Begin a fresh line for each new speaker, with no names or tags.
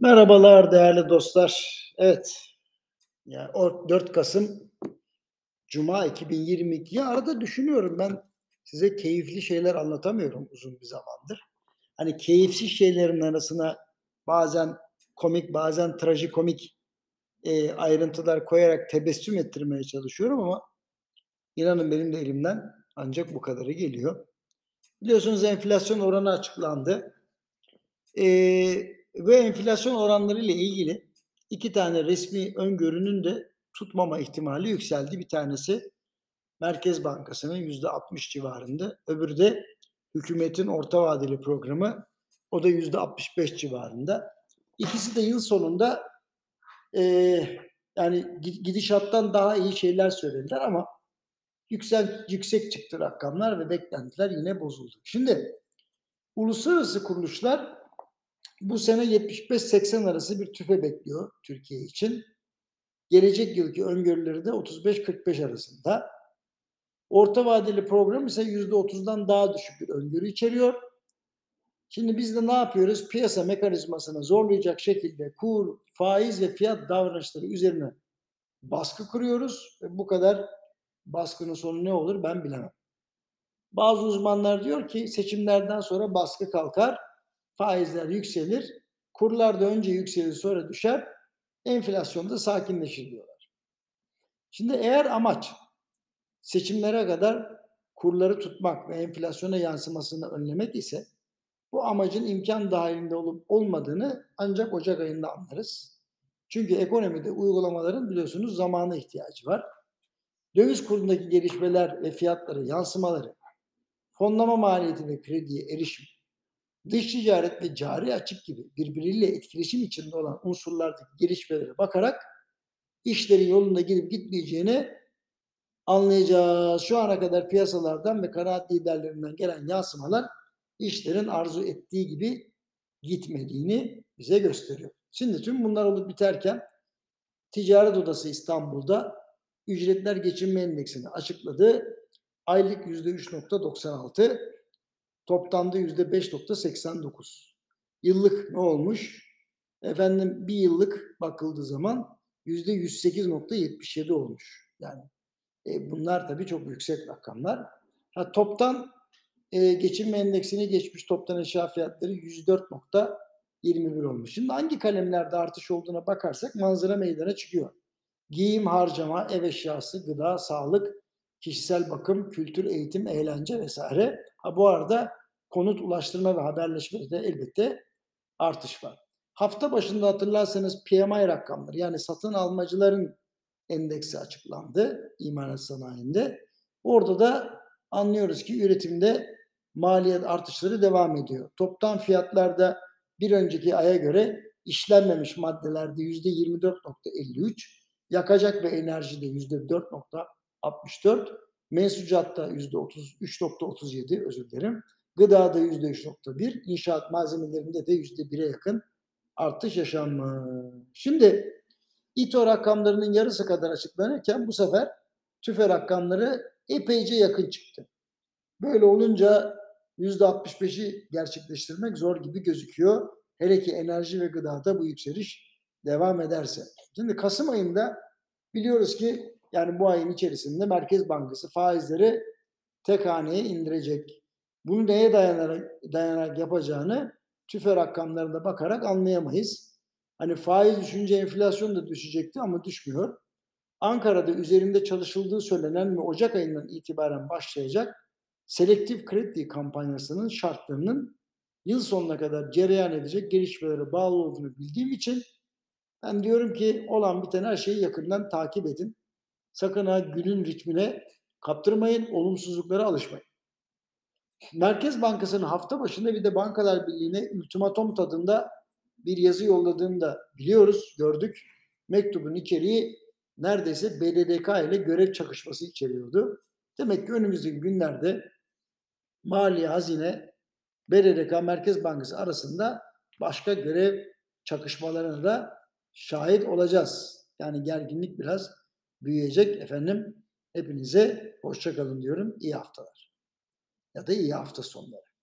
Merhabalar değerli dostlar. Evet. Ya o 4 Kasım Cuma 2022. Ya arada düşünüyorum ben size keyifli şeyler anlatamıyorum uzun bir zamandır. Hani keyifsiz şeylerin arasına bazen komik, bazen trajikomik e, ayrıntılar koyarak tebessüm ettirmeye çalışıyorum ama inanın benim de elimden ancak bu kadarı geliyor. Biliyorsunuz enflasyon oranı açıklandı. Eee ve enflasyon oranları ile ilgili iki tane resmi öngörünün de tutmama ihtimali yükseldi. Bir tanesi Merkez Bankası'nın yüzde 60 civarında, öbürü de hükümetin orta vadeli programı o da yüzde 65 civarında. İkisi de yıl sonunda e, yani gidişattan daha iyi şeyler söylediler ama yüksek, yüksek çıktı rakamlar ve beklentiler yine bozuldu. Şimdi uluslararası kuruluşlar bu sene 75-80 arası bir tüfe bekliyor Türkiye için. Gelecek yılki öngörüleri de 35-45 arasında. Orta vadeli program ise %30'dan daha düşük bir öngörü içeriyor. Şimdi biz de ne yapıyoruz? Piyasa mekanizmasını zorlayacak şekilde kur, faiz ve fiyat davranışları üzerine baskı kuruyoruz. Ve bu kadar baskının sonu ne olur ben bilemem. Bazı uzmanlar diyor ki seçimlerden sonra baskı kalkar faizler yükselir, kurlar da önce yükselir sonra düşer, enflasyon da sakinleşir diyorlar. Şimdi eğer amaç seçimlere kadar kurları tutmak ve enflasyona yansımasını önlemek ise bu amacın imkan dahilinde olup olmadığını ancak Ocak ayında anlarız. Çünkü ekonomide uygulamaların biliyorsunuz zamana ihtiyacı var. Döviz kurundaki gelişmeler ve fiyatları yansımaları, fonlama maliyeti ve krediye erişim, dış ticaret ve cari açık gibi birbiriyle etkileşim içinde olan unsurlardaki gelişmelere bakarak işlerin yolunda gidip gitmeyeceğini anlayacağız. Şu ana kadar piyasalardan ve kanaat liderlerinden gelen yansımalar işlerin arzu ettiği gibi gitmediğini bize gösteriyor. Şimdi tüm bunlar olup biterken Ticaret Odası İstanbul'da ücretler geçinme endeksini açıkladı. Aylık %3.96, Toplamda yüzde 5.89. Yıllık ne olmuş? Efendim bir yıllık bakıldığı zaman yüzde 108.77 olmuş. Yani e, bunlar tabii çok yüksek rakamlar. Ha, toptan e, geçinme endeksini geçmiş toptan eşya fiyatları 104.21 olmuş. Şimdi hangi kalemlerde artış olduğuna bakarsak manzara meydana çıkıyor. Giyim, harcama, ev eşyası, gıda, sağlık, kişisel bakım, kültür, eğitim, eğlence vesaire. Ha bu arada konut, ulaştırma ve haberleşmede de elbette artış var. Hafta başında hatırlarsanız PMI rakamları yani satın almacıların endeksi açıklandı imalat sanayinde. Orada da anlıyoruz ki üretimde maliyet artışları devam ediyor. Toptan fiyatlarda bir önceki aya göre işlenmemiş maddelerde %24.53, yakacak ve enerjide %4.53, 64, mensucatta %33.37 özür dilerim. Gıdada %3.1, inşaat malzemelerinde de %1'e yakın artış yaşanmış. Şimdi İTO rakamlarının yarısı kadar açıklanırken bu sefer TÜFE rakamları epeyce yakın çıktı. Böyle olunca %65'i gerçekleştirmek zor gibi gözüküyor. Hele ki enerji ve gıdada bu yükseliş devam ederse. Şimdi Kasım ayında biliyoruz ki yani bu ayın içerisinde Merkez Bankası faizleri tek haneye indirecek. Bunu neye dayanarak, dayanarak yapacağını tüfe rakamlarına bakarak anlayamayız. Hani faiz düşünce enflasyon da düşecekti ama düşmüyor. Ankara'da üzerinde çalışıldığı söylenen ve Ocak ayından itibaren başlayacak selektif kredi kampanyasının şartlarının yıl sonuna kadar cereyan edecek gelişmelere bağlı olduğunu bildiğim için ben diyorum ki olan biten her şeyi yakından takip edin. Sakın ha günün ritmine kaptırmayın, olumsuzluklara alışmayın. Merkez Bankası'nın hafta başında bir de Bankalar Birliği'ne ultimatom tadında bir yazı yolladığını da biliyoruz, gördük. Mektubun içeriği neredeyse BDDK ile görev çakışması içeriyordu. Demek ki önümüzdeki günlerde Maliye, Hazine, BDDK, Merkez Bankası arasında başka görev çakışmalarına da şahit olacağız. Yani gerginlik biraz büyüyecek efendim. Hepinize hoşçakalın diyorum. İyi haftalar ya da iyi hafta sonları.